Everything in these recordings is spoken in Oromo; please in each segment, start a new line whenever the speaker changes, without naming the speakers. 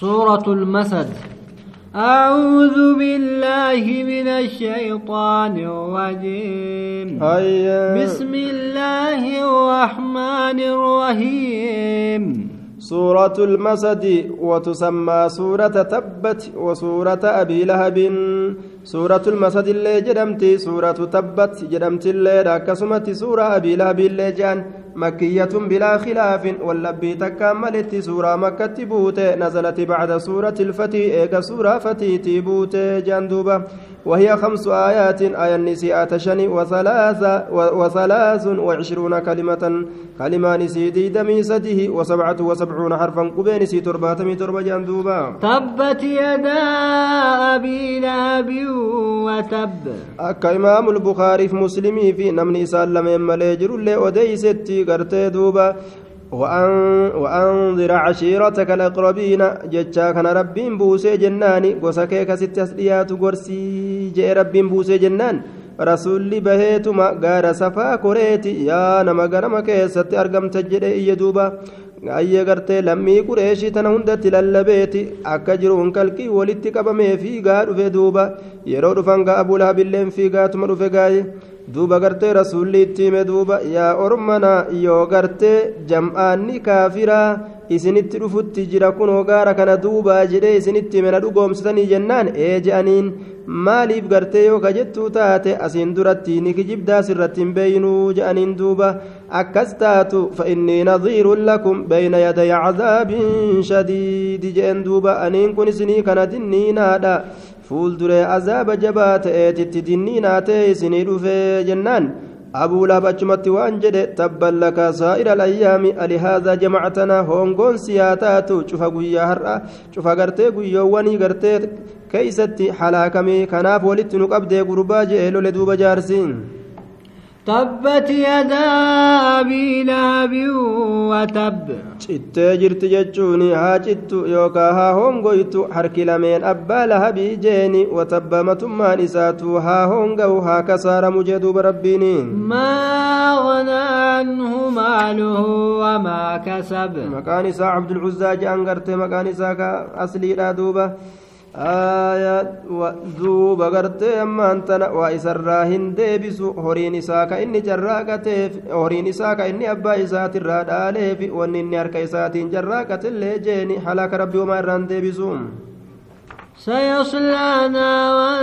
سورة المسد. أعوذ بالله من الشيطان الرجيم.
هيا
بسم الله الرحمن الرحيم.
سورة المسد وتسمى سورة تبت وسورة أبي لهب. سورة المسد اللي جدمتي سورة تبت جدمت اللي راكسمت سورة أبي لهب اللي جان. مكية بلا خلاف واللبي تكملت سورة مكة بوت نزلت بعد سورة الفتي إيجا سورة فتي تبوت. جندوبة. وهي خمس آيات آية النساء تشني وثلاثة وثلاث وعشرون كلمة. كلمة نسيدي دمي سده وسبعة وسبعون حرفا قبين سي ترباتمي تربة جندوبة.
تبت يدا أبي لهب وتب.
أكا إمام البخاري في مسلمي في نمني سالم ملي جرولي أديستي قرتي دوبا وأن وأنذر عشيرتك الأقربين جتشا كان ربي بوسي جناني وسكيك ست أسليات قرسي جاء ربي بوسي جنان rasuulli baheetuma gaara safaa koreeti yaa nama ganama keessatti argamta jedhe iyya duuba ayyee gartee lammii qureeshii tana hundatti lallabeeti akka jiruun kalqii walitti qabamee fiigaa dhufe duuba yeroo dhufan gaa abulahabilleen fiigaatuma dhufe gaaye duuba gartee rasuulli itti hime duuba yaa ormana yoo gartee jam'aanni kaafiraa isinitti dhufutti jira kunoo gaara kana duubaa jedhee isinitti hime na dhugoomsitanii jennaan ee je'aniin maaliif gartee yoo ka jettuu taate asiin duratti ni kijibdaas irratti hin beeynuu je'aniin duuba. Akkas taatu fa'innii nadhiirun lakum bayna yaday cadaabin shadiidi je'en duuba. Aniin kun isinii kana dinniinaadha fuulduree azaaba jabaa ta'eetitti dinnii naatee isinii dhufee jennaan. Abuu laab achumatti waan jedhe tabban laka saa'ira alayyaami alihaadaa jamacatana hongoon siyaa taatu cufa guyyaa har'a cufa gartee guyyoowwanii gartee keeysatti halaakamee kanaaf walitti nu qabdee gurbaa je'e
lole duuba jaarsiin. tabbat yadaa abii lahabin watab
cittee jirti jechuun haa cittu yookaa haa hongoytu harki lameen abbaa lahabii jeeni watabba matummaan isaatu haa honga'u haa kasaaramu jee duuba rabbiin.
Maa ghanaa anhu maaluhu wamaa kasab.
Maqaan isaa cabdulcuzzaa je'an garte maqaan isaa ka asliidha duuba. duuba gartee ammaan tana waa isarraa hin deebisu horiin isaa ka inni carraaqateef horiin isaa ka inni abbaa isaatirraa dhaaleef wanni inni harka isaatiin carraaqatillee jeeni halaaka rabbii homaa irraan deebisu
سيصلى نارا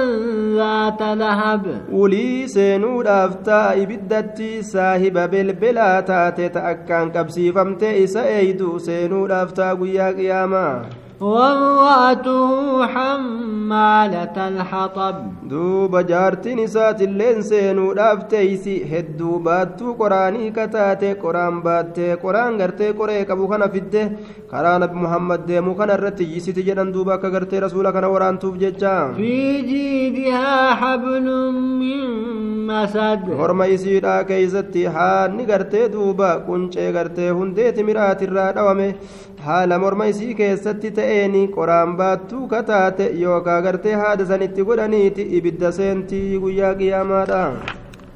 ذات لهب
ulii seenuudhaaf ta'a ibiddatti saahiba bilbilaa taate ta akkaan qabsiifamte isa eeydu seenuudhaaf ta'a guyyaa qiyaamaa
وامرأته حمالة الحطب
duuba jaartiin isaatilleen seenuudhaaf teeysi hedduu baattuu qoraanii kataate qoraan baattee qoraan gartee qoree qabu kana fidde karaa nabi muhammad deemu kana irratti yisiti jedhan duuba akka gartee rasuula kana waraantuuf jecha
في جيدها حبل من مسد
horma isiidhaa keeysatti haanni gartee duuba quncee gartee hundeeti miraatirraa dhawame haala morma isii keessatti ta'eeni qoraan baattuu kataate yookaa gartee haada sanitti godhaniiti ibidda seentii guyyaa qiyaamaadha